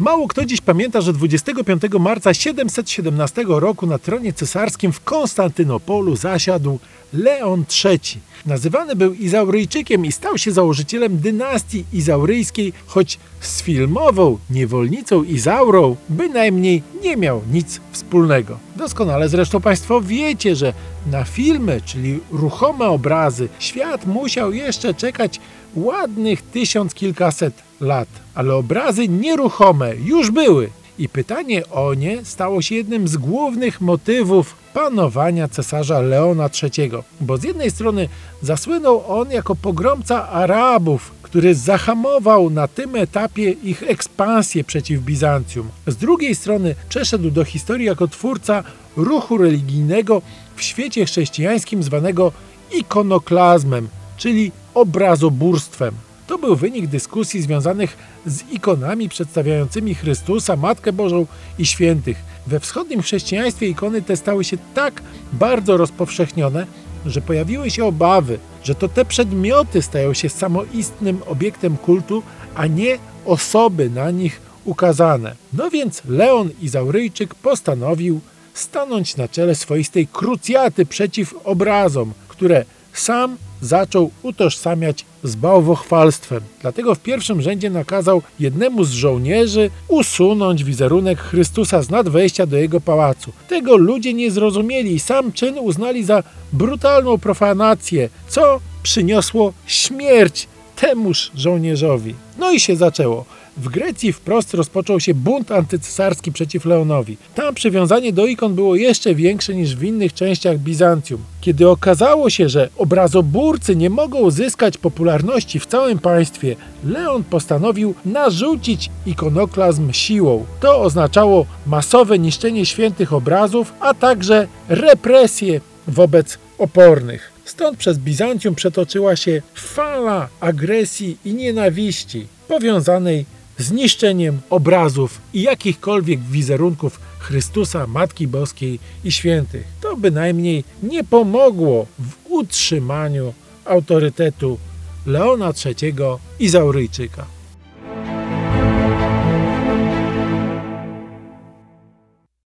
Mało kto dziś pamięta, że 25 marca 717 roku na tronie cesarskim w Konstantynopolu zasiadł Leon III. Nazywany był Izauryjczykiem i stał się założycielem dynastii izauryjskiej, choć z filmową niewolnicą Izaurą bynajmniej nie miał nic wspólnego. Doskonale zresztą Państwo wiecie, że na filmy, czyli ruchome obrazy, świat musiał jeszcze czekać ładnych tysiąc kilkaset lat, ale obrazy nieruchome już były i pytanie o nie stało się jednym z głównych motywów panowania cesarza Leona III, bo z jednej strony zasłynął on jako pogromca Arabów, który zahamował na tym etapie ich ekspansję przeciw Bizancjum. Z drugiej strony przeszedł do historii jako twórca ruchu religijnego w świecie chrześcijańskim zwanego ikonoklazmem, czyli obrazobórstwem. Był wynik dyskusji związanych z ikonami przedstawiającymi Chrystusa, Matkę Bożą i świętych. We wschodnim chrześcijaństwie ikony te stały się tak bardzo rozpowszechnione, że pojawiły się obawy, że to te przedmioty stają się samoistnym obiektem kultu, a nie osoby na nich ukazane. No więc Leon Izauryjczyk postanowił stanąć na czele swoistej krucjaty przeciw obrazom, które sam zaczął utożsamiać z bałwochwalstwem. Dlatego w pierwszym rzędzie nakazał jednemu z żołnierzy usunąć wizerunek Chrystusa z nad wejścia do jego pałacu. Tego ludzie nie zrozumieli i sam czyn uznali za brutalną profanację, co przyniosło śmierć temuż żołnierzowi. No i się zaczęło. W Grecji wprost rozpoczął się bunt antycesarski przeciw Leonowi. Tam przywiązanie do ikon było jeszcze większe niż w innych częściach Bizancjum. Kiedy okazało się, że obrazobórcy nie mogą uzyskać popularności w całym państwie, Leon postanowił narzucić ikonoklazm siłą. To oznaczało masowe niszczenie świętych obrazów, a także represje wobec opornych. Stąd przez Bizancjum przetoczyła się fala agresji i nienawiści powiązanej z niszczeniem obrazów i jakichkolwiek wizerunków Chrystusa, Matki Boskiej i świętych. To bynajmniej nie pomogło w utrzymaniu autorytetu Leona III Izauryjczyka.